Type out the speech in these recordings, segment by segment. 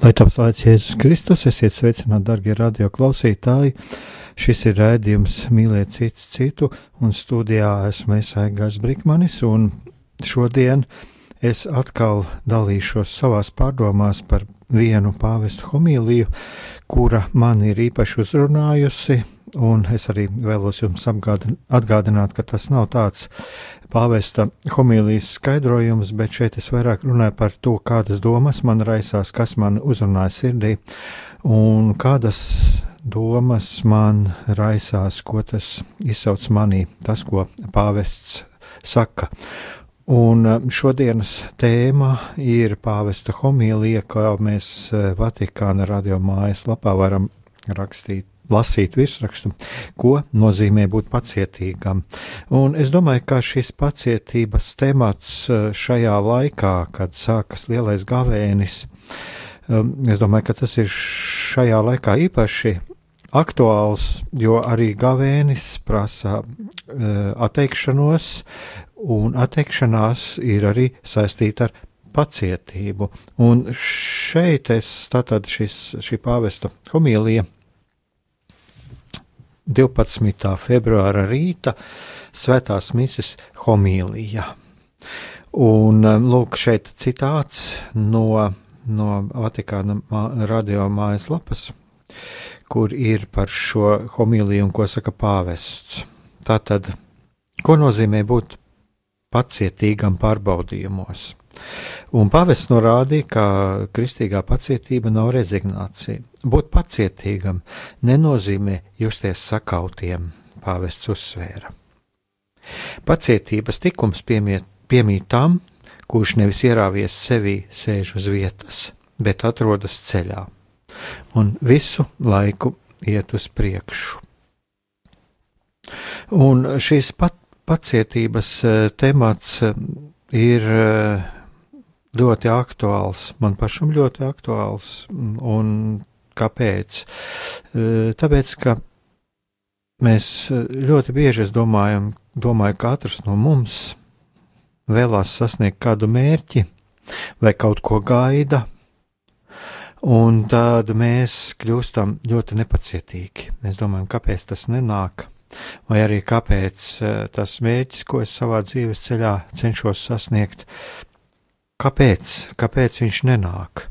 Lai taps vārds Jēzus Kristus, esiet sveicināti, darbie radioklausītāji. Šis ir raidījums Mīlēt citu citu, un studijā esmu es Aigars Brikmanis, un šodien es atkal dalīšos savās pārdomās par vienu pāvestu homīliju, kura man ir īpaši uzrunājusi, un es arī vēlos jums atgādināt, ka tas nav tāds pāvesta homīlijas skaidrojums, bet šeit es vairāk runāju par to, kādas domas man raisās, kas man uzrunāja sirdī, un kādas domas man raisās, ko tas izsauc manī, tas, ko pāvests saka. Un šodienas tēma ir pāvesta homīlija, kā mēs Vatikāna radio mājaslapā varam rakstīt lasīt virsrakstu, ko nozīmē būt pacietīgam. Un es domāju, ka šis pacietības temats eh, šajā laikā, kad sākas lielais gavēnis, um, es domāju, ka tas ir šajā laikā īpaši aktuāls, jo arī gavēnis prasa uh, atteikšanos, un atteikšanās ir arī saistīta ar pacietību. Un šeit es tātad šis, šī pāvesta homīlija 12. februāra rīta svētās mises homīlijā. Un um, lūk, šeit citāts no, no Vatikāna radio mājaslapas, kur ir par šo homīliju un ko saka pāvests. Tātad, ko nozīmē būt pacietīgam pārbaudījumos? Un pavests norādīja, ka kristīgā pacietība nav rezignācija. Būt pacietīgam nenozīmē justies sakautiem, pavests uzsvēra. Pacietības tikums piemiet, piemīt tam, kurš nevis ierāvies sevī sēž uz vietas, bet atrodas ceļā, un visu laiku iet uz priekšu. Un šīs pat, pacietības eh, temats eh, ir eh, ļoti aktuāls, man pašam ļoti aktuāls. Un kāpēc? E, tāpēc, ka mēs ļoti bieži domājam, domāju, ka katrs no mums vēlās sasniegt kādu mērķi vai kaut ko gaida. Un tad mēs kļūstam ļoti nepacietīgi. Mēs domājam, kāpēc tas nenāk, vai arī kāpēc e, tas mērķis, ko es savā dzīves ceļā cenšos sasniegt, Kāpēc? Kāpēc viņš nenāk?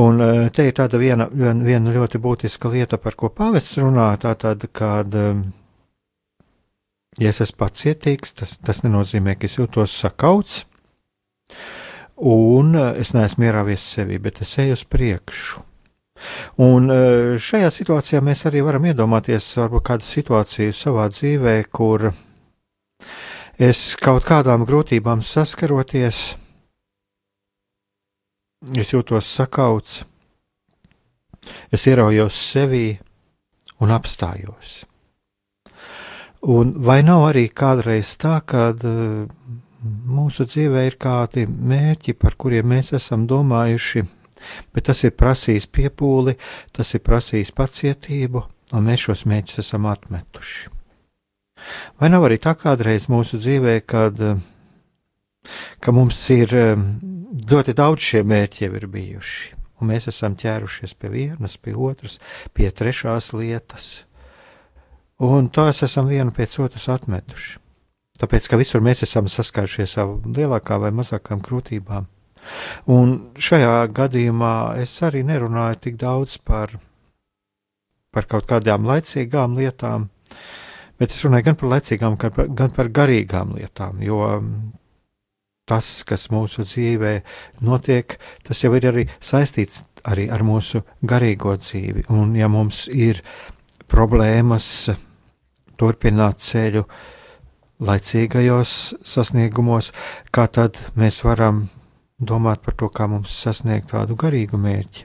Un e, te ir tāda viena, viena, viena ļoti būtiska lieta, par ko pāvests runā, tā tad, kad, e, ja es esmu pacietīgs, tas, tas nenozīmē, ka es jūtos sakauts, un e, es neesmu ierāvies sevi, bet es eju uz priekšu. Un šajā situācijā mēs arī varam iedomāties varbūt kādu situāciju savā dzīvē, kur es kaut kādām grūtībām saskaroties, es jūtos sakauts, es ieraujos sevī un apstājos. Un vai nav arī kādreiz tā, ka uh, mūsu dzīvē ir kādi mērķi, par kuriem mēs esam domājuši, bet tas ir prasījis piepūli, tas ir prasījis pacietību, un mēs šos mērķus esam atmetuši. Vai nav arī tā kādreiz mūsu dzīvē, kad, ka mums ir ļoti daudz šie mērķi jau ir bijuši, un mēs esam ķērušies pie vienas, pie otras, pie trešās lietas, un tās esam vienu pēc otras atmetuši. Tāpēc, ka visur mēs esam saskārušies ar lielākām vai mazākām grūtībām. Un šajā gadījumā es arī nerunāju tik daudz par, par kaut kādām laicīgām lietām, bet es runāju gan par laicīgām, gan par, gan par garīgām lietām, jo tas, kas mūsu dzīvē notiek, tas jau ir arī saistīts arī ar mūsu garīgo dzīvi. Un ja mums ir problēmas turpināt ceļu laicīgajos sasniegumos, kā tad mēs varam domāt par to, kā mums sasniegt tādu garīgu mērķi.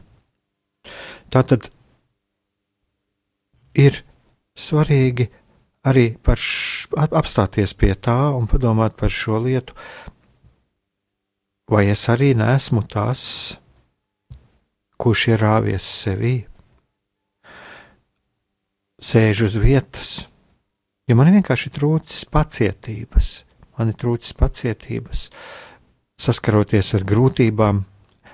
Tātad ir svarīgi arī š, apstāties pie tā un padomāt par šo lietu, vai es arī nesmu tas, kurš ir rāvies sevī, sēž uz vietas, jo man vienkārši trūcis pacietības, man ir trūcis pacietības, saskaroties ar grūtībām,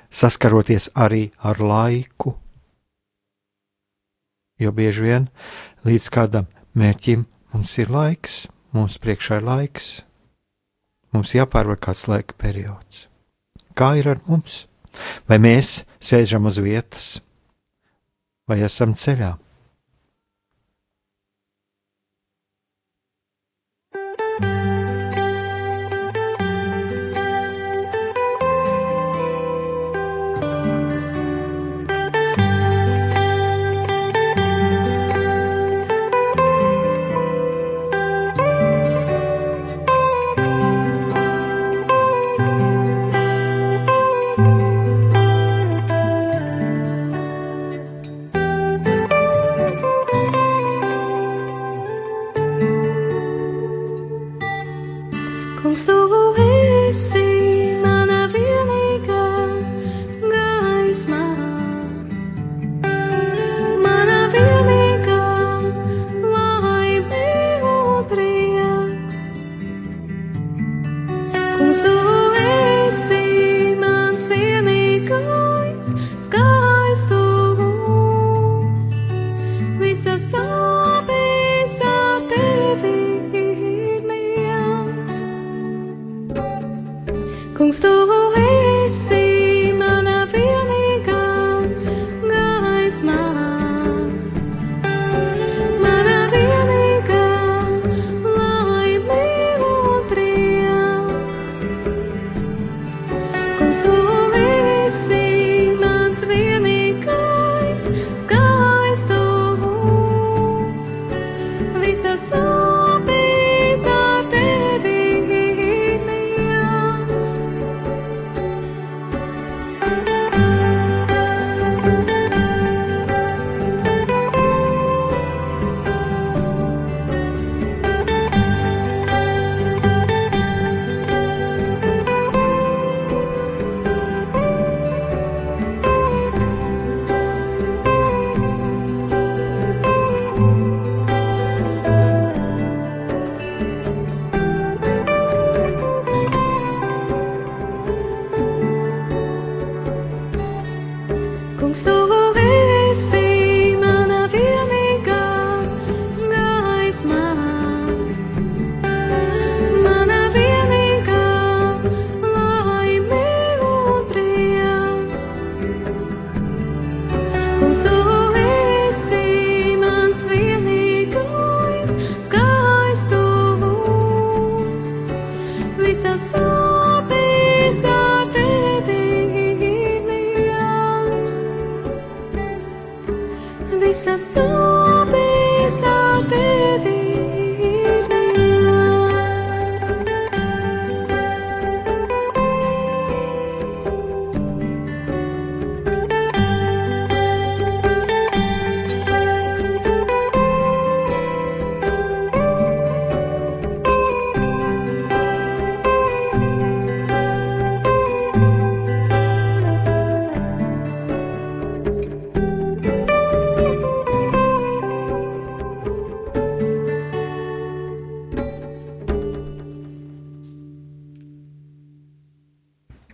saskaroties arī ar laiku. Jo bieži vien līdz kādam mērķim mums ir laiks, mums priekšā ir laiks, mums jāpārvar kāds laika periods. Kā ir ar mums? Vai mēs sēžam uz vietas, vai esam ceļā?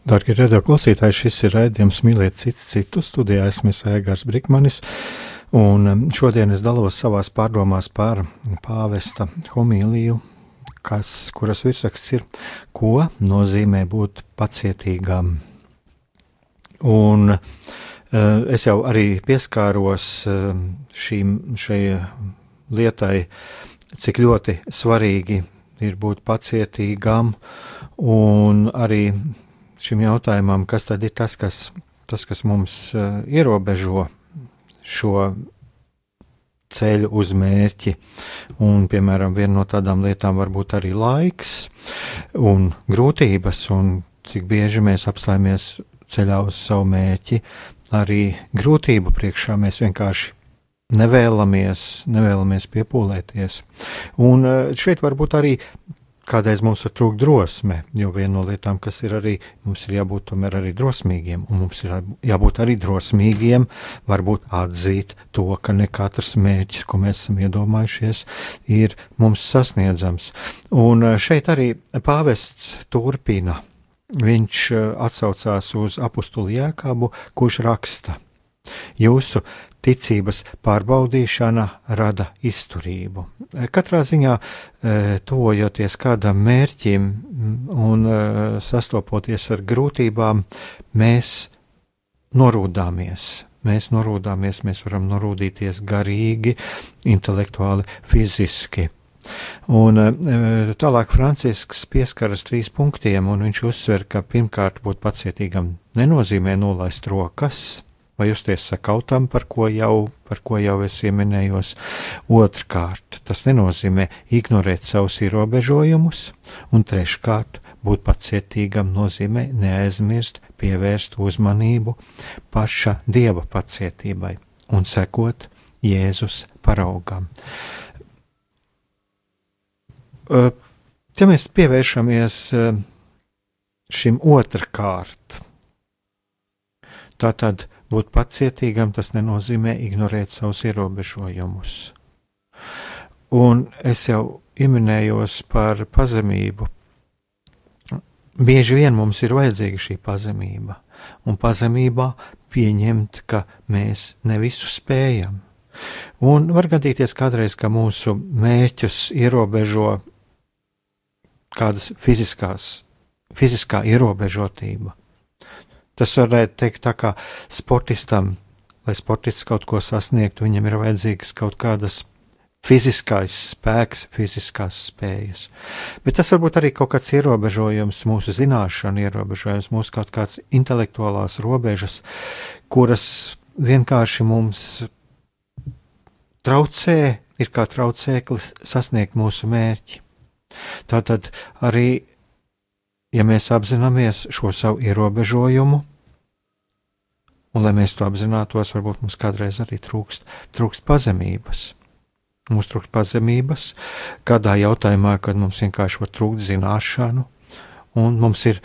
Darbie radio klausītāji, šis ir raidījums Mīliet cits citu studijā. Esmu Aigars Brikmanis, un um, šodien es dalos savās pārdomās par pāvesta homīliju, kas, kuras virsraksts ir, ko nozīmē būt pacietīgam. Un Es jau arī pieskāros šīm, šai lietai, cik ļoti svarīgi ir būt pacietīgām, un arī šim jautājumam, kas tad ir tas, kas, tas, kas mums ierobežo šo ceļu uz mērķi. Un, piemēram, viena no tādām lietām var būt arī laiks un grūtības, un cik bieži mēs apstājamies ceļā uz savu mērķi, arī grūtību priekšā mēs vienkārši nevēlamies, nevēlamies piepūlēties. Un eh, šeit varbūt arī Kādreiz mums var trūkt drosme, jo viena no lietām, kas ir arī, mums ir jābūt tomēr arī drosmīgiem, un mums ir jābūt arī drosmīgiem, varbūt atzīt to, ka ne katrs mērķis, ko mēs esam iedomājušies, ir mums sasniedzams. Un eh, šeit arī pāvests turpina. Viņš eh, atsaucās uz apustuli Jēkabu, kurš raksta: Jūsu ticības pārbaudīšana rada izturību. Katrā ziņā, e, tuvojoties kādam mērķim un e, sastopoties ar grūtībām, mēs norūdāmies. Mēs norūdāmies, mēs varam norūdīties garīgi, intelektuāli, fiziski. Un e, tālāk Francisks pieskaras trīs punktiem, un viņš uzsver, ka pirmkārt būt pacietīgam nenozīmē nolaist rokas, vai justies sakautam, par ko jau, par ko jau es ieminējos. Otrkārt, tas nenozīmē ignorēt savus ierobežojumus, un treškārt, būt pacietīgam nozīmē neaizmirst pievērst uzmanību paša dieva pacietībai un sekot Jēzus paraugam. Ja mēs pievēršamies šim otrkārt, tātad Būt pacietīgam tas nenozīmē ignorēt savus ierobežojumus. Un es jau pieminējos par pazemību. Bieži vien mums ir vajadzīga šī pazemība, un pazemībā pieņemt, ka mēs ne visu spējam. Un var gadīties kādreiz, ka mūsu mērķus ierobežo kādas fiziskās, fiziskā ierobežotība. Tas varētu teikt tā kā sportistam, lai sportists kaut ko sasniegtu, viņam ir vajadzīgas kaut kādas fiziskais spēks, fiziskās spējas. Bet tas varbūt arī kaut kāds ierobežojums, mūsu zināšanu ierobežojums, mūsu kaut kāds intelektuālās robežas, kuras vienkārši mums traucē, ir kā traucēklis sasniegt mūsu mērķi. Tātad arī ja mēs apzināmies šo savu ierobežojumu, un lai mēs to apzinātos, varbūt mums kādreiz arī trūkst, trūkst pazemības. Mums trūkst pazemības kādā jautājumā, kad mums vienkārši var trūkt zināšanu, un mums ir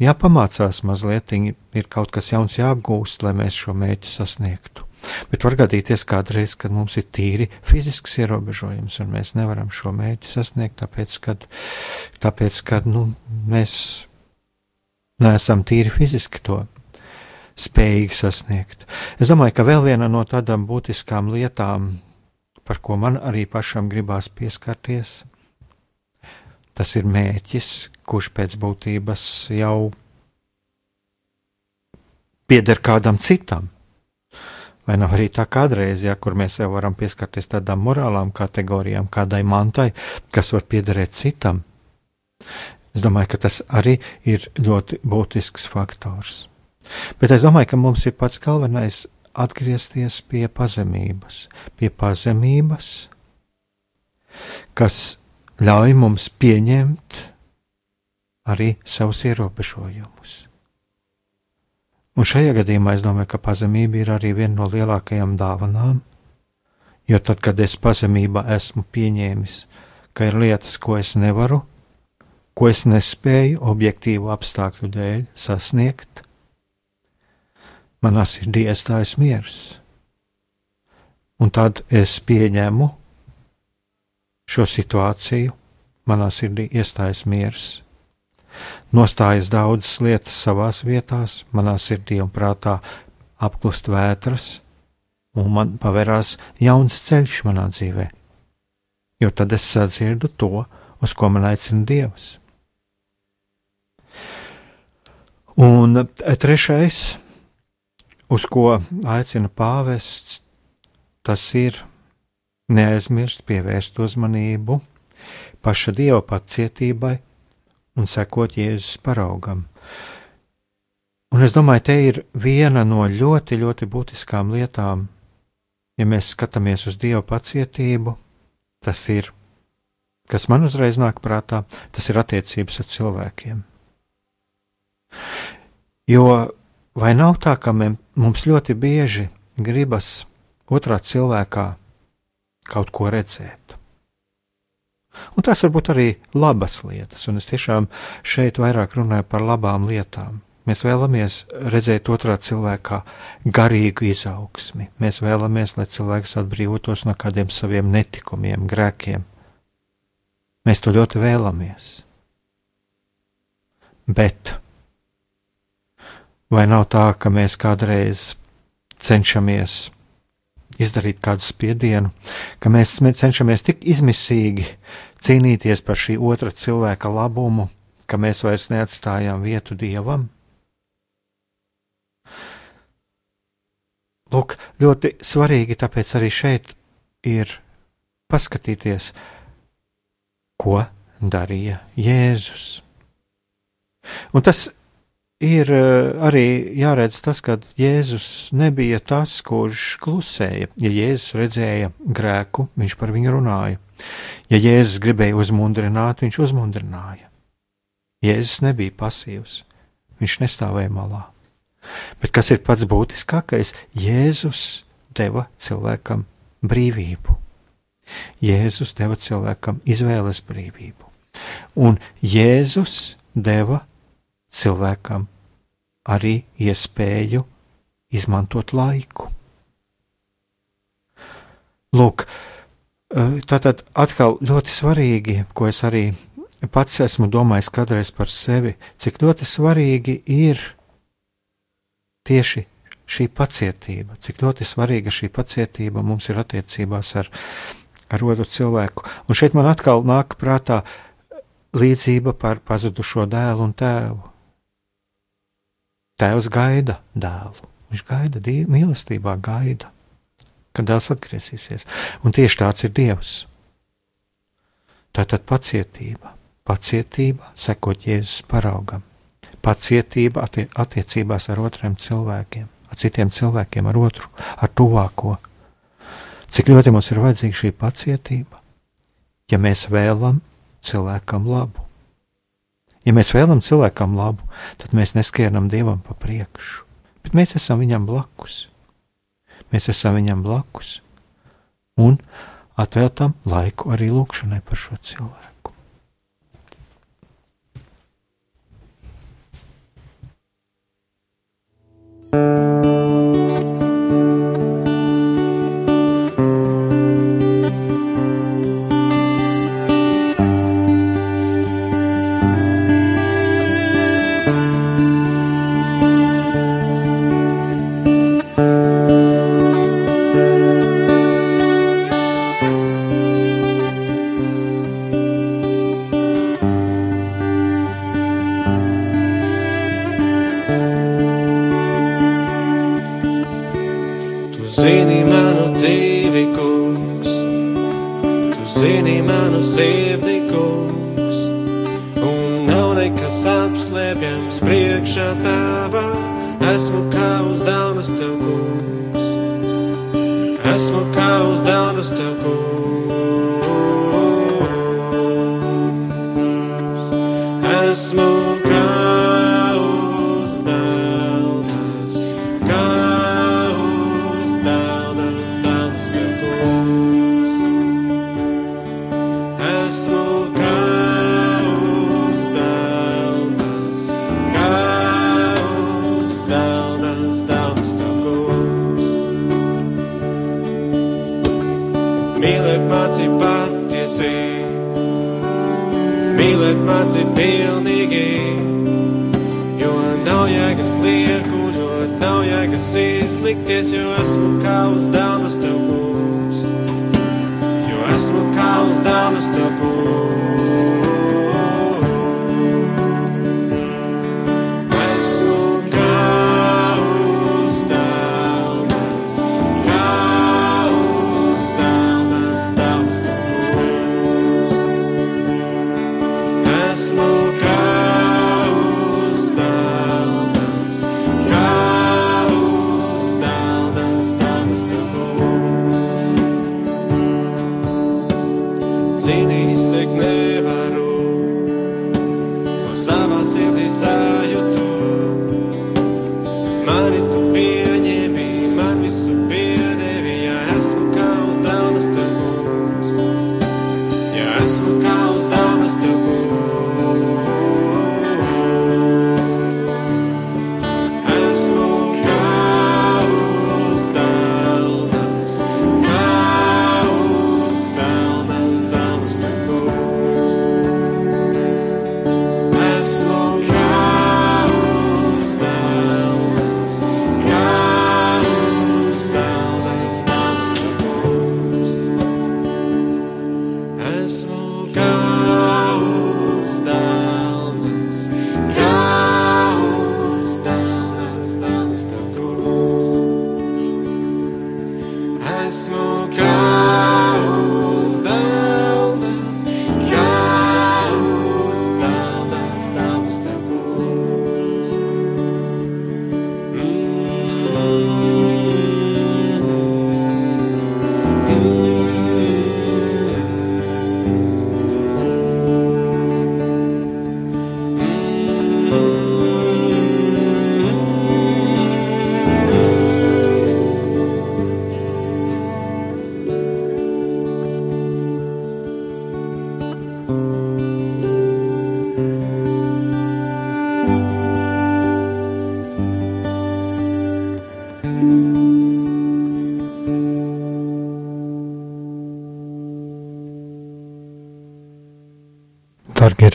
jāpamācās mazliet, ir kaut kas jauns jāapgūst, lai mēs šo mērķi sasniegtu. Bet var gadīties kādreiz, kad mums ir tīri fizisks ierobežojums, un mēs nevaram šo mērķi sasniegt, tāpēc, kad, tāpēc, kad nu, mēs neesam tīri fiziski to spējīgi sasniegt. Es domāju, ka vēl viena no tādām būtiskām lietām, par ko man arī pašam gribās pieskarties, tas ir mērķis, kurš pēc būtības jau pieder kādam citam. Vai nav arī tā kādreiz, ja, kur mēs jau varam pieskarties tādām morālām kategorijām, kādai mantai, kas var piederēt citam? Es domāju, ka tas arī ir ļoti būtisks faktors. Bet es domāju, ka mums ir pats galvenais atgriezties pie pazemības, pie pazemības, kas ļauj mums pieņemt arī savus ierobežojumus. Un šajā gadījumā es domāju, ka pazemība ir arī viena no lielākajām dāvanām, jo tad, kad es pazemībā esmu pieņēmis, ka ir lietas, ko es nevaru, ko es nespēju objektīvu apstākļu dēļ sasniegt, manā sirdī iestājas miers. Un tad es pieņemu šo situāciju, manā sirdī iestājas miers nostājas daudzas lietas savās vietās, manā sirdī un prātā apklust vētras, un man pavērās jauns ceļš manā dzīvē, jo tad es sadzirdu to, uz ko man aicina Dievs. Un trešais, uz ko aicina pāvests, tas ir neaizmirst pievērst uzmanību paša dieva pacietībai un sekot Jēzus paraugam. Un es domāju, te ir viena no ļoti, ļoti būtiskām lietām, ja mēs skatāmies uz Dieva pacietību, tas ir, kas man uzreiz nāk prātā, tas ir attiecības ar cilvēkiem. Jo vai nav tā, ka mums ļoti bieži gribas otrā cilvēkā kaut ko redzēt? Un tas var būt arī labas lietas, un es tiešām šeit vairāk runāju par labām lietām. Mēs vēlamies redzēt otrā cilvēkā garīgu izaugsmi. Mēs vēlamies, lai cilvēks atbrīvotos no kādiem saviem netikumiem, grēkiem. Mēs to ļoti vēlamies. Bet vai nav tā, ka mēs kādreiz cenšamies izdarīt kādu spiedienu, ka mēs cenšamies tik izmisīgi cīnīties par šī otra cilvēka labumu, ka mēs vairs neatstājām vietu dievam? Lūk, ļoti svarīgi tāpēc arī šeit ir paskatīties, ko darīja Jēzus. Un tas ir eh, arī jāredz tas, ka Jēzus nebija tas, kurš klusēja. Ja Jēzus redzēja grēku, viņš par viņu runāja. Ja Jēzus gribēja uzmundrināt, viņš uzmundrināja. Jēzus nebija pasīvs, viņš nestāvēja malā. Bet kas ir pats būtiskākais? Jēzus deva cilvēkam brīvību. Jēzus deva cilvēkam izvēles brīvību. Un Jēzus deva cilvēkam arī iespēju izmantot laiku. Lūk, tātad atkal ļoti svarīgi, ko es arī pats esmu domājis kādreiz par sevi, cik ļoti svarīgi ir tieši šī pacietība, cik ļoti svarīga šī pacietība mums ir attiecībās ar, ar otru cilvēku. Un šeit man atkal nāk prātā līdzība par pazudušo dēlu un tēvu. Tēvs gaida dēlu, viņš gaida mīlestībā, gaida, kad dēls atgriezīsies. Un tieši tāds ir Dievs. Tā tad pacietība, pacietība sekot Jēzus paraugam pacietība attie attiecībās ar otriem cilvēkiem, ar citiem cilvēkiem, ar otru, ar tuvāko. Cik ļoti mums ir vajadzīga šī pacietība, ja mēs vēlam cilvēkam labu. Ja mēs vēlamies cilvēkam labu, tad mēs neskrienam dievam pa priekšu, bet mēs esam viņam blakus. Mēs esam viņam blakus un atvēltam laiku arī lūkšanai par šo cilvēku. building.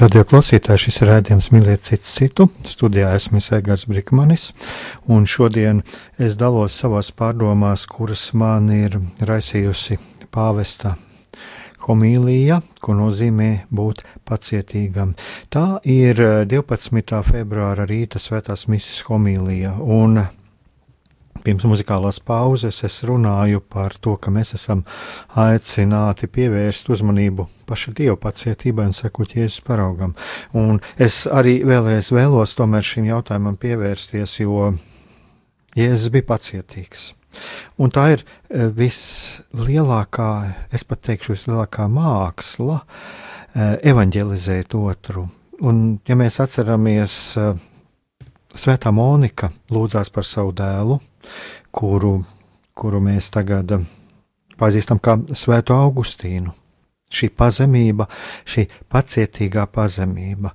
Darbie radioklausītāji, šis ir rādījums Mīliet citu citu. Studijā esmu Egars Brikmanis, un šodien es dalos savās pārdomās, kuras man ir raisījusi pāvesta homīlija, ko nozīmē būt pacietīgam. Tā ir 12. februāra rīta svētās misijas homīlija, un pirms muzikālās pauzes es runāju par to, ka mēs esam aicināti pievērst uzmanību paša Dieva pacietībai un sekot Jēzus paraugam. Un es arī vēlreiz vēlos tomēr šim jautājumam pievērsties, jo Jēzus bija pacietīgs. Un tā ir e, vislielākā, es pat teikšu, vislielākā māksla e, evanģelizēt otru. Un, ja mēs atceramies, e, Svētā Monika lūdzās par savu dēlu, kuru, kuru mēs tagad pazīstam kā Svēto Augustīnu. Šī pazemība, šī pacietīgā pazemība.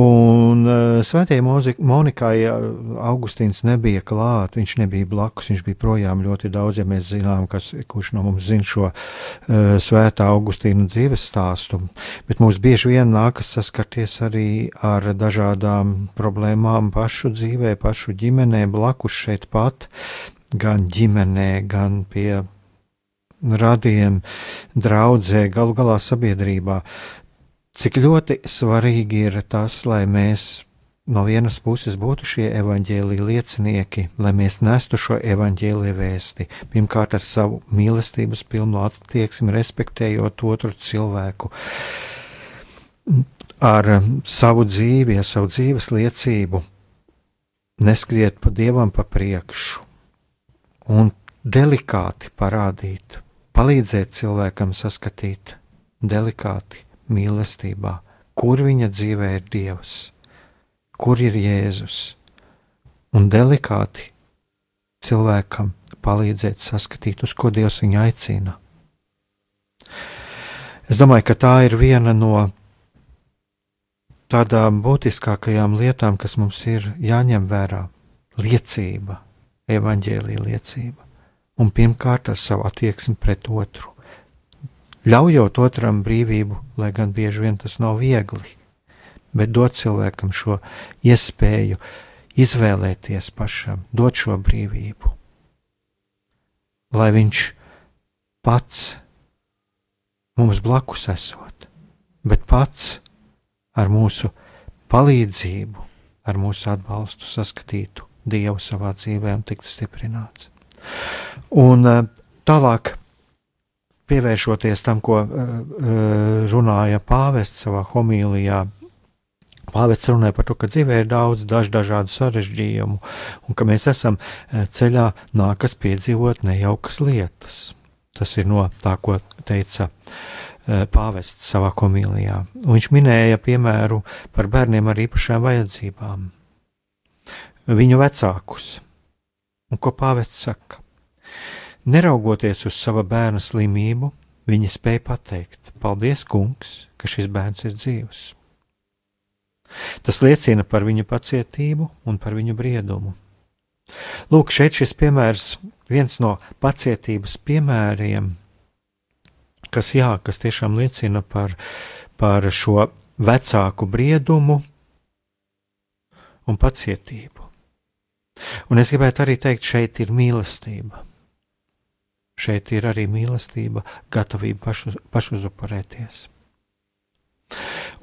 Un uh, Svētajai Monikai Augustīns nebija klāt, viņš nebija blakus, viņš bija projām ļoti daudz, ja mēs zinām, kas, kurš no mums zina šo uh, Svētā Augustīna dzīves stāstu. Bet mums bieži vien nākas saskarties arī ar dažādām problēmām pašu dzīvē, pašu ģimenē, blakus šeit pat, gan ģimenē, gan pie radiem, draudzē, galu galā sabiedrībā. Cik ļoti svarīgi ir tas, lai mēs no vienas puses būtu šie evaņģēlīji liecinieki, lai mēs nestu šo evaņģēlīju vēsti, pirmkārt ar savu mīlestības pilnu attieksmi, respektējot otru cilvēku, ar savu dzīvi, ar savu dzīves liecību, neskriet pa dievam pa priekšu un delikāti parādīt, palīdzēt cilvēkam saskatīt delikāti mīlestībā, kur viņa dzīvē ir Dievs, kur ir Jēzus, un delikāti cilvēkam palīdzēt saskatīt, uz ko Dievs viņu aicina. Es domāju, ka tā ir viena no tādām būtiskākajām lietām, kas mums ir jāņem vērā - liecība, evaņģēlīja liecība un pirmkārt ar savu attieksmi pret otru. Ļaujot otram brīvību, lai gan bieži vien tas nav viegli, bet dot cilvēkam šo iespēju izvēlēties pašam, dot šo brīvību, lai viņš pats mums blakus esot, bet pats ar mūsu palīdzību, ar mūsu atbalstu saskatītu Dievu savā dzīvē un tiktu stiprināts. Un eh, tālāk, pievēršoties tam, ko eh, eh, runāja pāvests savā homīlijā, Pāvests runāja par to, ka dzīvē ir daudz daž, dažādu sarežģījumu, un ka mēs esam ceļā, nākas piedzīvot nejaukas lietas. Tas ir no tā, ko teica pāvests savā komīlijā. Un viņš minēja piemēru par bērniem ar īpašām vajadzībām, viņu vecākus. Un ko pāvests saka? Neraugoties uz sava bērna slimību, viņa spēja pateikt: Paldies, kungs, ka šis bērns ir dzīvs. Tas liecina par viņu pacietību un par viņu briedumu. Lūk, šeit šis piemērs, viens no pacietības piemēriem, kas, jā, kas tiešām liecina par, par šo vecāku briedumu un pacietību. Un es gribētu arī teikt, šeit ir mīlestība. Šeit ir arī mīlestība, gatavība pašu, pašuzuparēties.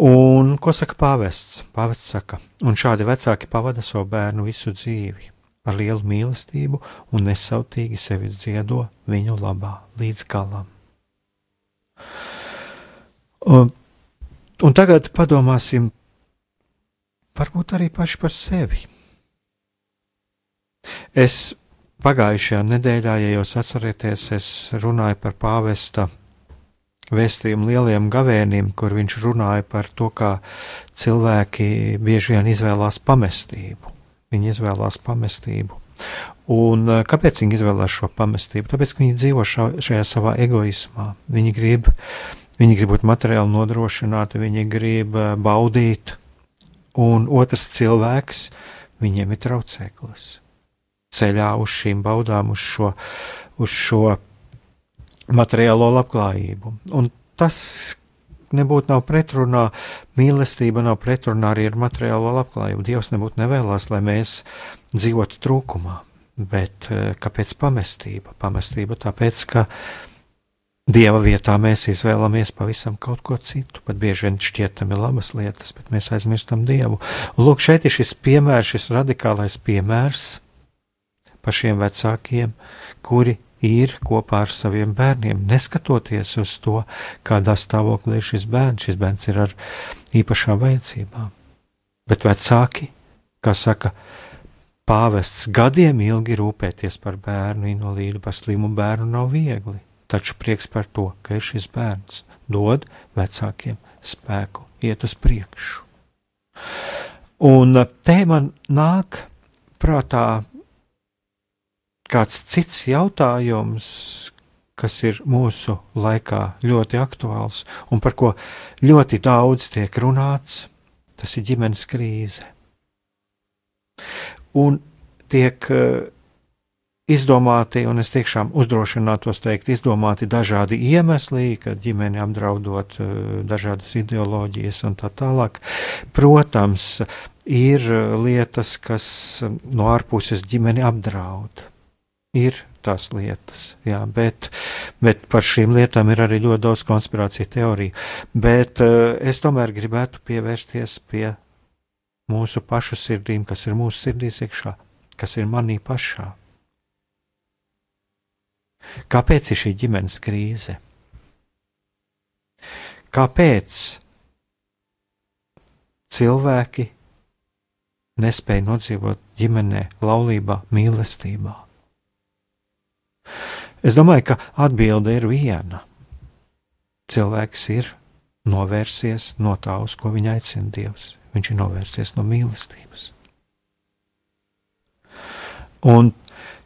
Un ko saka pāvests? Pāvests saka, un šādi vecāki pavada savu bērnu visu dzīvi, ar lielu mīlestību un nesautīgi sevi dziedo viņu labā līdz galam. Un, un tagad padomāsim varbūt arī paši par sevi. Es pagājušajā nedēļā, ja jūs atcerieties, es runāju par pāvesta vēstījumu lieliem gavēnim, kur viņš runāja par to, kā cilvēki bieži vien izvēlās pamestību. Viņi izvēlās pamestību. Un eh, kāpēc viņi izvēlās šo pamestību? Tāpēc, ka viņi dzīvo šā, šajā savā egoismā. Viņi grib, viņi grib būt materiāli nodrošināti, viņi grib eh, baudīt, un otrs cilvēks viņiem ir traucēklis. Ceļā uz šīm baudām, uz šo, uz šo materiālo labklājību. Un tas nebūtu nav pretrunā, mīlestība nav pretrunā arī ar materiālo labklājību. Dievs nebūtu nevēlas, lai mēs dzīvotu trūkumā. Bet eh, kāpēc pamestība? Pamestība tāpēc, ka Dieva vietā mēs izvēlamies pavisam kaut ko citu. Pat bieži vien šķietam ir labas lietas, bet mēs aizmirstam Dievu. Un lūk, šeit ir šis piemērs, šis radikālais piemērs par šiem vecākiem, kuri ir kopā ar saviem bērniem, neskatoties uz to, kādā stāvoklī ir šis bērns. Šis bērns ir ar īpašām vajadzībām. Bet vecāki, kā saka, pāvests gadiem ilgi rūpēties par bērnu invalīdu, par slimu bērnu nav viegli. Taču prieks par to, ka ir šis bērns, dod vecākiem spēku iet uz priekšu. Un te man nāk prātā kāds cits jautājums, kas ir mūsu laikā ļoti aktuāls un par ko ļoti daudz tiek runāts, tas ir ģimenes krīze. Un tiek uh, izdomāti, un es tiešām uzdrošinātos teikt, izdomāti dažādi iemesli, kad ģimeni apdraudot uh, dažādas ideoloģijas un tā tālāk. Protams, ir lietas, kas no ārpuses ģimeni apdraud ir tās lietas, jā, bet, bet par šīm lietām ir arī ļoti daudz konspirāciju teoriju. Bet uh, es tomēr gribētu pievērsties pie mūsu pašu sirdīm, kas ir mūsu sirdīs iekšā, kas ir manī pašā. Kāpēc ir šī ģimenes krīze? Kāpēc cilvēki nespēja nodzīvot ģimenē, laulībā, mīlestībā? Es domāju, ka atbilde ir viena. Cilvēks ir novērsies no tā, uz ko viņa aicina Dievs. Viņš ir novērsies no mīlestības. Un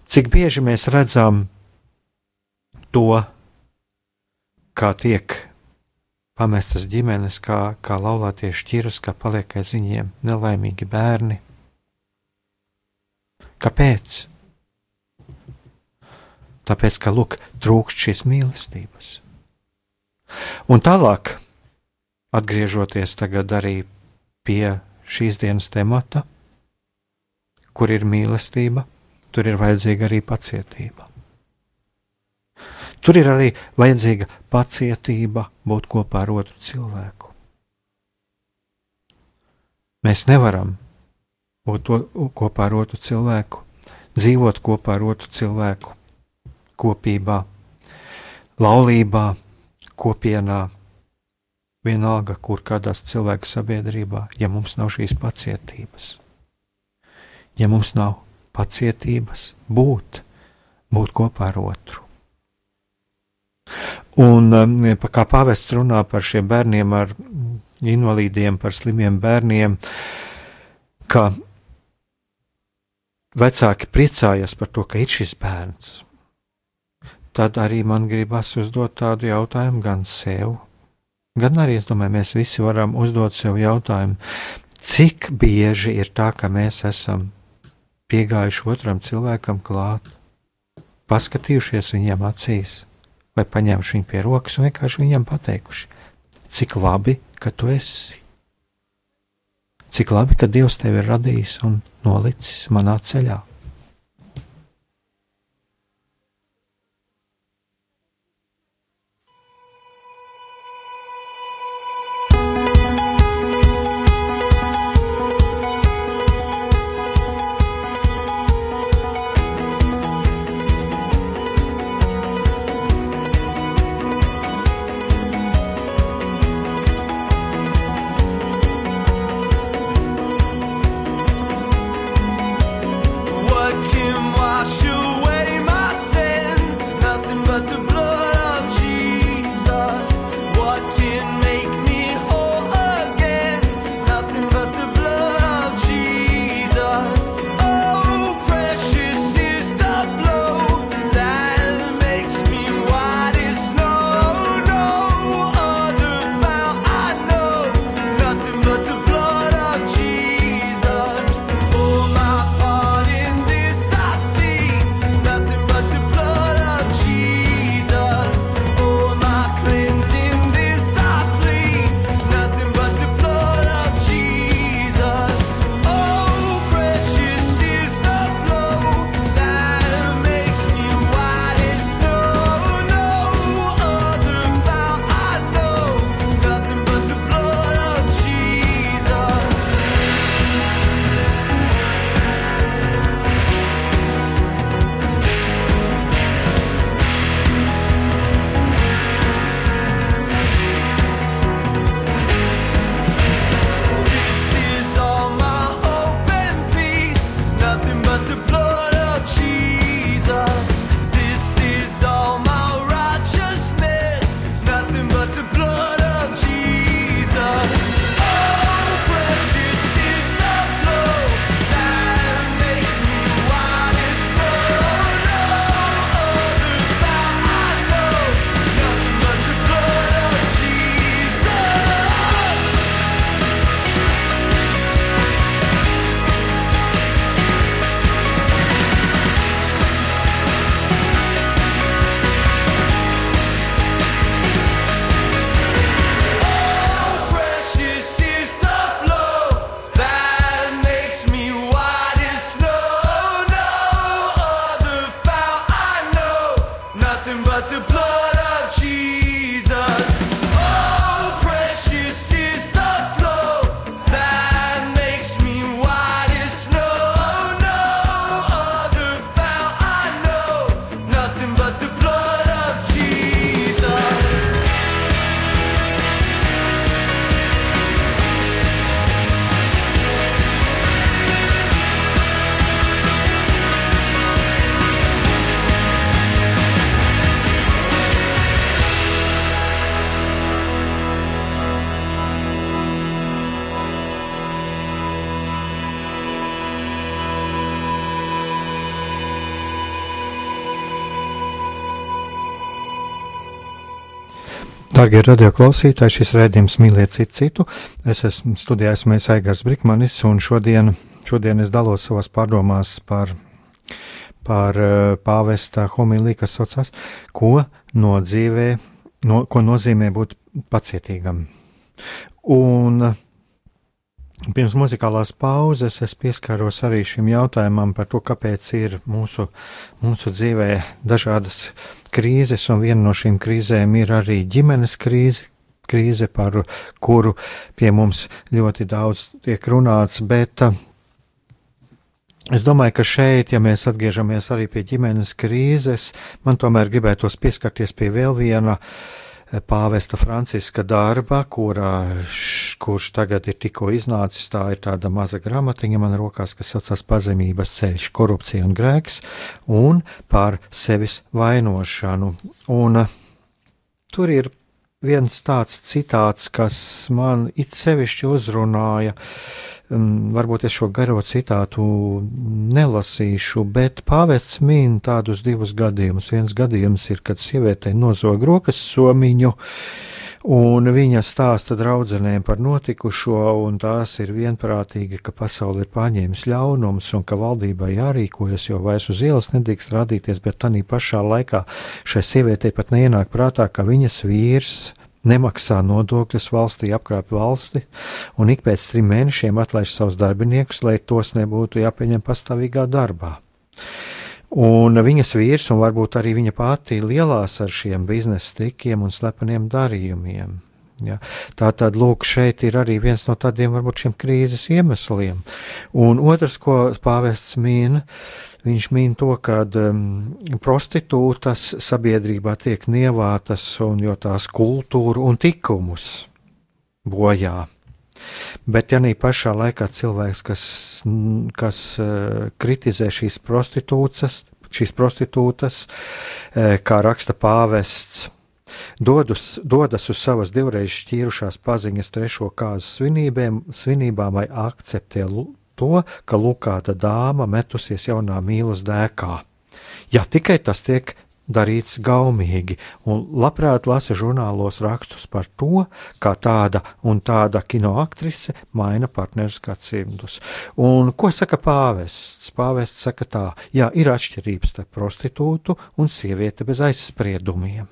cik bieži mēs redzam to, kā tiek pamestas ģimenes, kā, kā laulātie šķiras, kā paliek aiz viņiem nelaimīgi bērni. Kāpēc? Tāpēc, ka lūk, trūkst šīs mīlestības. Un tālāk, atgriežoties arī pie šīs dienas temata, kur ir mīlestība, tur ir vajadzīga arī pacietība. Tur ir arī vajadzīga pacietība būt kopā ar otru cilvēku. Mēs nevaram būt kopā ar otru cilvēku, dzīvot kopā ar otru cilvēku, kopībā, laulībā, kopienā, vienalga, kur kādās cilvēku sabiedrībā, ja mums nav šīs pacietības. Ja mums nav pacietības būt, būt kopā ar otru. Un um, kā pāvests runā par šiem bērniem ar invalīdiem, par slimiem bērniem, ka vecāki priecājas par to, ka ir šis bērns, tad arī man gribas uzdot tādu jautājumu gan sev, gan arī es domāju, mēs visi varam uzdot sev jautājumu, cik bieži ir tā, ka mēs esam piegājuši otram cilvēkam klāt, paskatījušies viņam acīs, vai paņēmuši viņu pie rokas un vienkārši viņam pateikuši, cik labi, ka tu esi. Cik labi, ka Dievs tevi ir radījis un nolicis manā ceļā. Darbie radioklausītāji, šis rādījums mīliet citu citu. Es esmu studijājis mēs Aigars Brikmanis, un šodien, šodien es dalos savās pārdomās par, par uh, pāvesta homiliju, kas saucās, ko, no dzīvē, no, ko nozīmē būt pacietīgam. Un Pirms muzikālās pauzes es pieskaros arī šim jautājumam par to, kāpēc ir mūsu, mūsu dzīvē dažādas krīzes, un viena no šīm krīzēm ir arī ģimenes krīze, krīze, par kuru pie mums ļoti daudz tiek runāts, bet uh, Es domāju, ka šeit, ja mēs atgriežamies arī pie ģimenes krīzes, man tomēr gribētos pieskarties pie vēl viena pāvesta Franciska darba, kurā, š, kurš tagad ir tikko iznācis. Tā ir tāda maza grāmatiņa man rokās, kas saucas Pazemības ceļš, korupcija un grēks, un par sevis vainošanu. Un tur ir viens tāds citāts, kas man it sevišķi uzrunāja. Varbūt es šo garo citātu nelasīšu, bet pāvests min tādus divus gadījumus. Viens gadījums ir, kad sievietei nozog rokas somiņu, un viņa stāsta draudzenēm par notikušo, un tās ir vienprātīgi, ka pasaule ir pārņēmis ļaunums, un ka valdībai jārīkojas, jo vairs uz ielas nedrīkst rādīties, bet tā pašā laikā šai sievietei pat neienāk prātā, ka viņas vīrs nemaksā nodokļus valstī, apkrāp valsti, un ik pēc trim mēnešiem atlaiž savus darbiniekus, lai tos nebūtu jāpieņem pastāvīgā darbā. Un viņas vīrs, un varbūt arī viņa pati, lielās ar šiem biznesa trikiem un slepeniem darījumiem. Ja. Tā tad, lūk, šeit ir arī viens no tādiem varbūt šiem krīzes iemesliem. Un otrs, ko pāvests mīna, Viņš min to, ka um, prostitūtas sabiedrībā tiek nievātas un jo tās kultūru un tikumus bojā. Bet, ja nī pašā laikā cilvēks, kas, kas uh, kritizē šīs prostitūtas, šīs prostitūtas, uh, kā raksta pāvests, dodus, dodas uz savas divreiz šķīrušās paziņas trešo kāzu svinībām, svinībām vai akceptē to, ka lukāta dāma metusies jaunā mīlas dēkā. Ja tikai tas tiek darīts gaumīgi, un labprāt lasa žurnālos rakstus par to, kā tāda un tāda kinoaktrise maina partnerus gadsimtus. Un ko saka pāvests? Pāvests saka tā, jā, ir atšķirības starp prostitūtu un sievieti bez aizspriedumiem.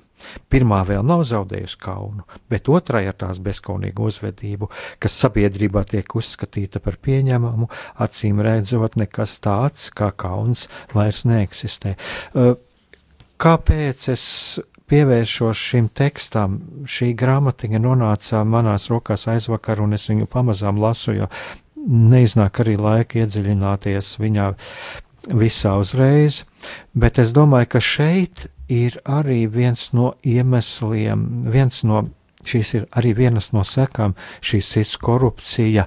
Pirmā vēl nav zaudējusi kaunu, bet otrai ar tās bezskaunīgu uzvedību, kas sabiedrībā tiek uzskatīta par pieņemamu, acīm redzot, nekas tāds kā kauns vairs neeksistē. Kāpēc es pievēršos šim tekstam? Šī grāmatiņa nonāca manās rokās aizvakar, un es viņu pamazām lasu, jo neiznāk arī laika iedziļināties viņā visā uzreiz, bet es domāju, ka šeit ir arī viens no iemesliem, viens no šīs ir arī vienas no sekām šīs sirds korupcija,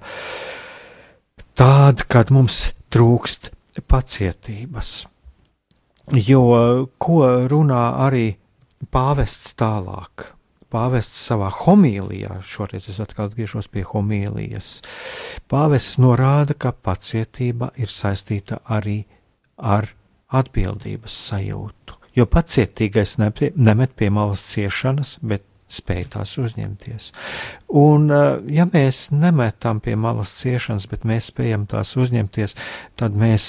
tāda, kad mums trūkst pacietības. Jo ko runā arī pāvests tālāk? Pāvests savā homīlijā, šoreiz es atkal atgriežos pie homīlijas, pāvests norāda, ka pacietība ir saistīta arī ar atbildības sajūtu jo pacietīgais nemet pie malas ciešanas, bet spēj tās uzņemties. Un, ja mēs nemetam pie malas ciešanas, bet mēs spējam tās uzņemties, tad mēs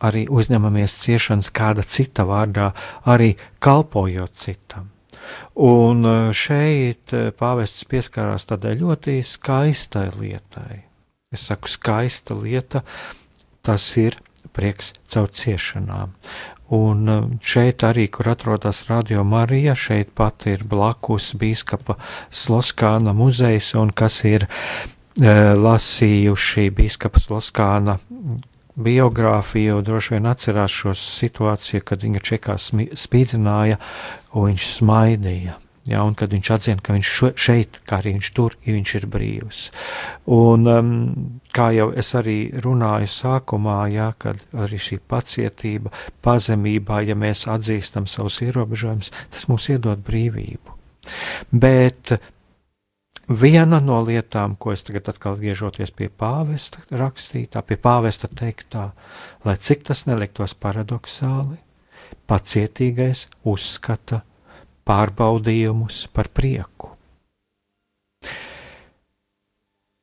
arī uzņemamies ciešanas kāda cita vārdā, arī kalpojot citam. Un eh, šeit eh, pāvests pieskārās tādai ļoti skaistai lietai. Es saku, skaista lieta, tas ir prieks caur ciešanām. Un uh, šeit arī, kur atrodas Radio Marija, šeit pat ir blakus bīskapa Sloskāna muzejs, un kas ir e, lasījuši bīskapa Sloskāna biogrāfiju, droši vien atcerās šo situāciju, kad viņa čekā spīdzināja, un viņš smaidīja. Ja, un kad viņš atzina, ka viņš šeit, kā arī viņš tur, ja viņš ir brīvs. Un, um, kā jau es arī runāju sākumā, ja, kad arī šī pacietība, pazemībā, ja mēs atzīstam savus ierobežojumus, tas mums iedod brīvību. Bet viena no lietām, ko es tagad atkal griežoties pie pāvesta rakstītā, pie pāvesta teiktā, lai cik tas neliktos paradoxāli, pacietīgais uzskata pārbaudījumus par prieku.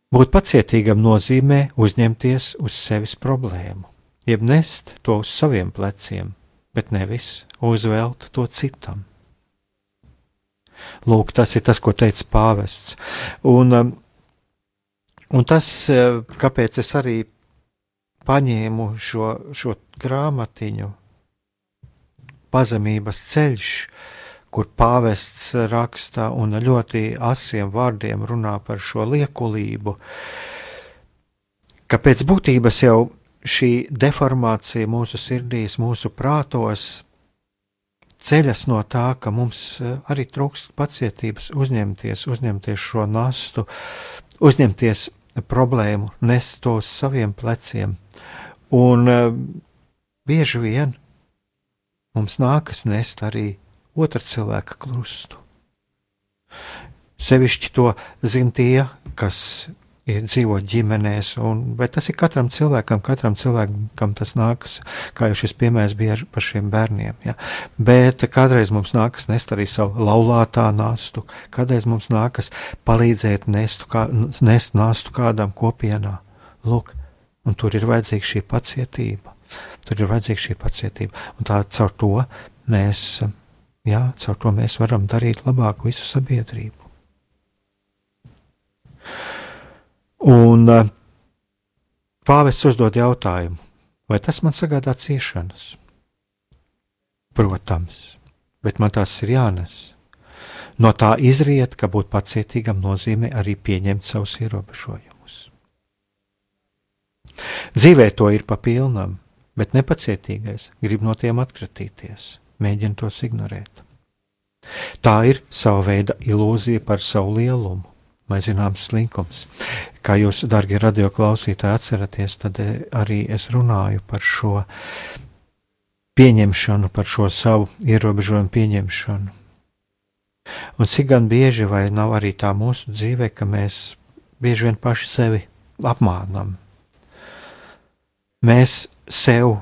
Būt pacietīgam nozīmē uzņemties uz sevis problēmu, jeb nest to uz saviem pleciem, bet nevis uzvelt to citam. Lūk, tas ir tas, ko teica pāvests. Un, um, un tas, uh, kāpēc es arī paņēmu šo, šo grāmatiņu, pazemības ceļš, kur pāvests raksta un ļoti asiem vārdiem runā par šo liekulību, ka pēc būtības jau šī deformācija mūsu sirdīs, mūsu prātos ceļas no tā, ka mums eh, arī trūkst pacietības uzņemties, uzņemties šo nastu, uzņemties problēmu, nest to uz saviem pleciem. Un uh, bieži vien mums nākas nest arī otra cilvēka krustu. Sevišķi to zina tie, kas ir dzīvo ģimenēs, un, bet tas ir katram cilvēkam, katram cilvēkam tas nākas, kā jau šis piemērs bija par šiem bērniem. Ja. Bet kādreiz mums nākas nest arī savu laulātā nastu, kādreiz mums nākas palīdzēt nestu, kā, nest nastu kādam kopienā. Lūk, un tur ir vajadzīga šī pacietība. Tur ir vajadzīga šī pacietība, un tā caur to mēs Jā, caur to mēs varam darīt labāku visu sabiedrību. Un uh, pāvests uzdod jautājumu, vai tas man sagādā ciešanas? Protams, bet man tās ir jānes. No tā izriet, ka būt pacietīgam nozīmē arī pieņemt savus ierobežojumus. Dzīvē to ir pa pilnam, bet nepacietīgais grib no tiem atkratīties mēģina tos ignorēt. Tā ir sava veida ilūzija par savu lielumu, vai zināms slinkums. Kā jūs, darbie radioklausītāji, atceraties, tad arī es runāju par šo pieņemšanu, par šo savu ierobežojumu pieņemšanu. Un cik gan bieži vai nav arī tā mūsu dzīve, ka mēs bieži vien paši sevi apmānam. Mēs sev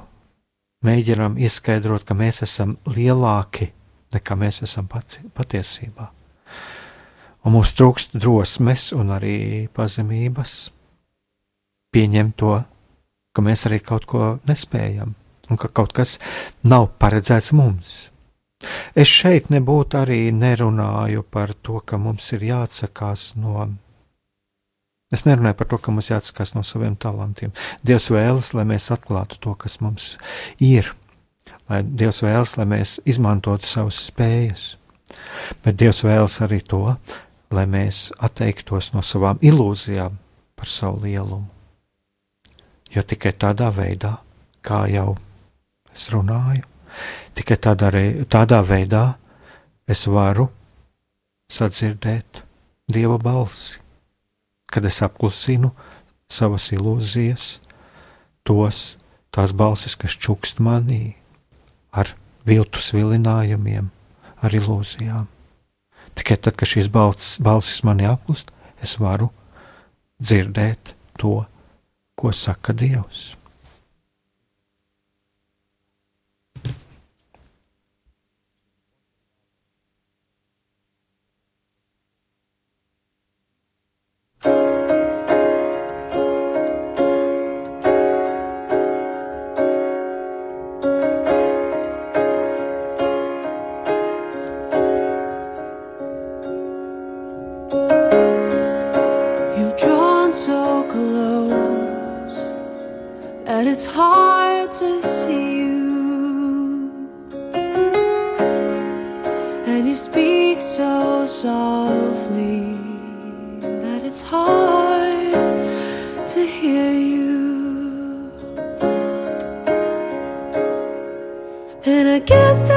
mēģinām izskaidrot, ka mēs esam lielāki nekā mēs esam pati, patiesībā. Un mums trūkst drosmes un arī pazemības pieņemt to, ka mēs arī kaut ko nespējam un ka kaut kas nav paredzēts mums. Es šeit nebūtu arī nerunāju par to, ka mums ir jāatsakās no Es nerunāju par to, ka mums jāatskās no saviem talantiem. Dievs vēlas, lai mēs atklātu to, kas mums ir. Lai Dievs vēlas, lai mēs izmantotu savas spējas. Bet Dievs vēlas arī to, lai mēs atteiktos no savām ilūzijām par savu lielumu. Jo tikai tādā veidā, kā jau es runāju, tikai tādā, tādā veidā es varu sadzirdēt Dieva balsi kad es apklusinu savas ilūzijas, tos tās balsis, kas čukst manī ar viltus vilinājumiem, ar ilūzijām. Tikai tad, kad šīs balsis, balsis manī aplust, es varu dzirdēt to, ko saka Dievs. Speak so softly that it's hard to hear you. And I guess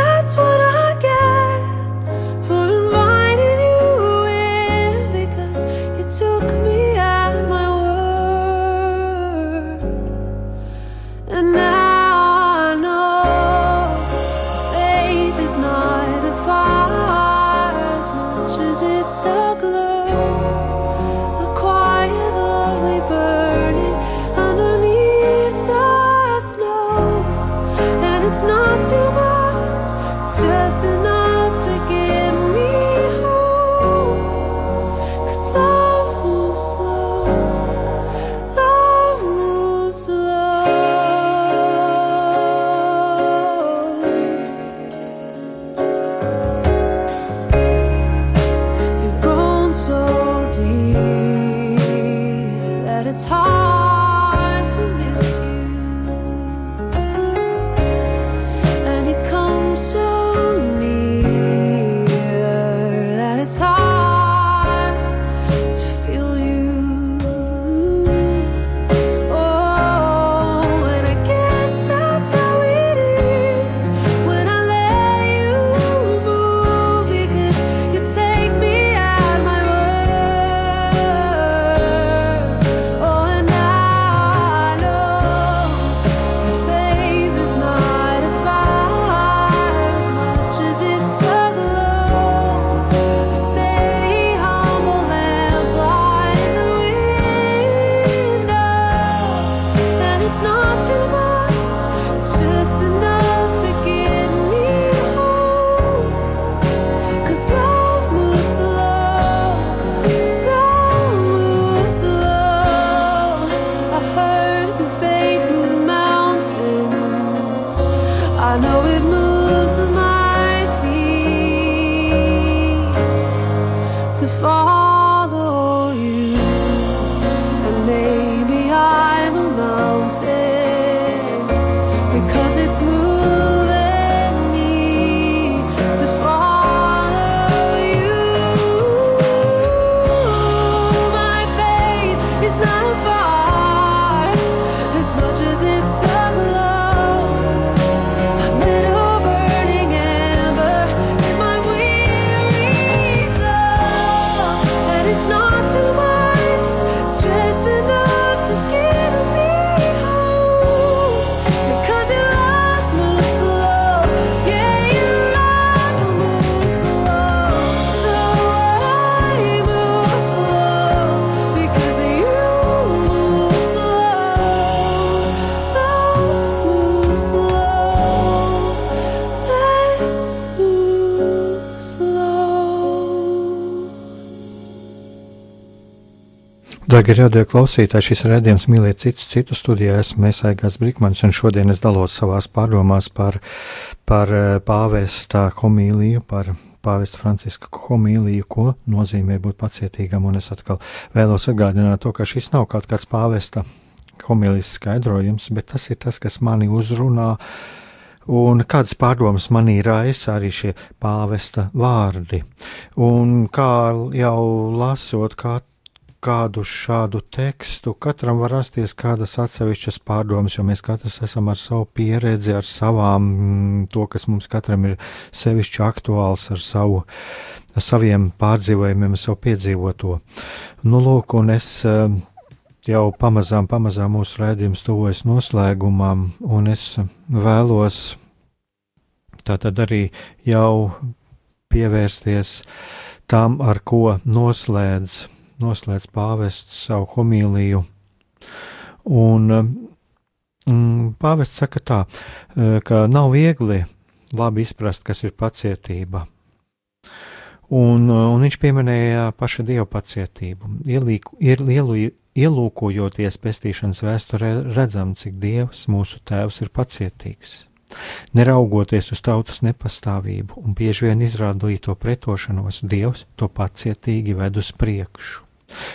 Darbie radio klausītāji, šis redzējums mīlēt citus citu studijā. Esmu Mēsāigās Brikmans, un šodien es dalos savās pārdomās par, par eh, pāvesta homīliju, par pāvesta Franciska homīliju, ko nozīmē būt pacietīgam. Un es atkal vēlos atgādināt to, ka šis nav kaut kāds pāvesta homīlijas skaidrojums, bet tas ir tas, kas mani uzrunā. Un kādas pārdomas manī raisa arī šie pāvesta vārdi. Un kā jau lasot, kā kādu šādu tekstu, katram var rasties kādas atsevišķas pārdomas, jo mēs katrs esam ar savu pieredzi, ar savām, mm, to, kas mums katram ir sevišķi aktuāls, ar savu, ar saviem pārdzīvojumiem, savu piedzīvoto. Nu, lūk, un es eh, jau pamazām, pamazām mūsu rādījums tuvojas noslēgumam, un es vēlos tātad arī jau pievērsties tam, ar ko noslēdz, noslēdz pāvests savu homīliju. Un mm, pāvests saka tā, eh, ka nav viegli labi izprast, kas ir pacietība. Un, eh, un viņš pieminēja paša dieva pacietību. Ielīku, ir lielu, ielūkojoties pestīšanas vēsturē, redzam, cik dievs, mūsu tēvs, ir pacietīgs. Neraugoties uz tautas nepastāvību un bieži vien izrādīto pretošanos, Dievs to pacietīgi ved uz priekšu.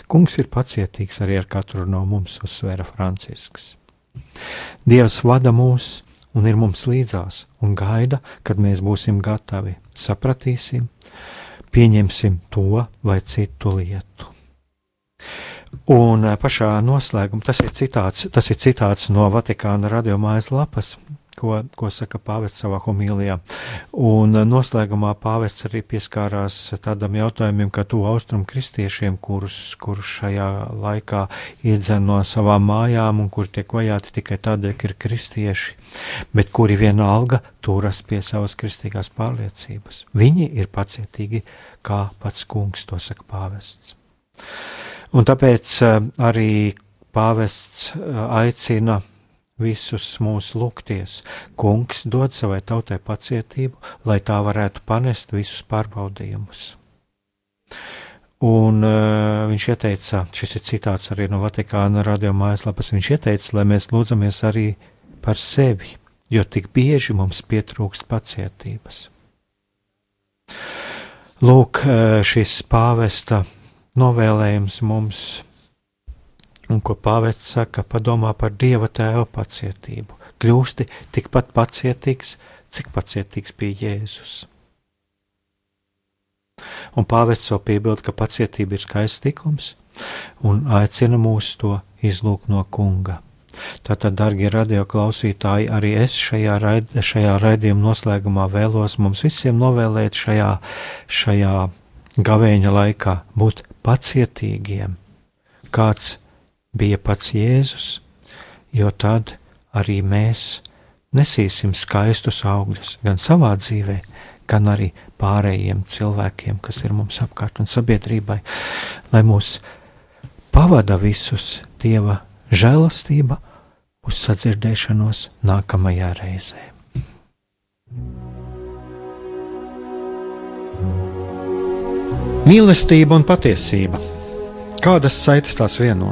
Kungs ir pacietīgs arī ar katru no mums, uzsvēra Francisks. Dievs vada mūs un ir mums līdzās un gaida, kad mēs būsim gatavi, sapratīsim, pieņemsim to vai citu lietu. Un eh, pašā noslēgumā tas ir citāts, tas ir citāts no Vatikāna radio mājaslapas, ko, ko saka pāvests savā homilijā. Un eh, noslēgumā pāvests arī pieskārās tādam jautājumam, kā tu austrumu kristiešiem, kurus, kurus šajā laikā iedzen no savām mājām un kuri tiek vajāti tikai tādēļ, ka ir kristieši, bet kuri vienalga turas pie savas kristīgās pārliecības. Viņi ir pacietīgi, kā pats kungs to saka pāvests. Un tāpēc eh, arī pāvests eh, aicina visus mūs lūgties. Kungs dod savai tautai pacietību, lai tā varētu panest visus pārbaudījumus. Un uh, viņš ieteica, šis ir citāts arī no Vatikāna radio mājaslapas, viņš ieteica, lai mēs lūdzamies arī par sevi, jo tik bieži mums pietrūkst pacietības. Lūk, šis pāvesta novēlējums mums, un ko pāvests saka, padomā par Dieva tēva pacietību. Kļūsti tikpat pacietīgs, cik pacietīgs bija Jēzus. Un pāvests vēl piebilda, ka pacietība ir skaists tikums un aicina mūs to izlūgt no kunga. Tātad, darbie radioklausītāji, arī es šajā, raid, šajā raidījuma noslēgumā vēlos mums visiem novēlēt šajā, šajā gavēņa laikā būt pacietīgiem, kāds bija pats Jēzus, jo tad arī mēs nesīsim skaistus augļus gan savā dzīvē, gan arī pārējiem cilvēkiem, kas ir mums apkārt un sabiedrībai, lai mūs pavada visus Dieva žēlastība uz sadzirdēšanos nākamajā reizē. Mīlestība un patiesība. Kādas saites tās vieno?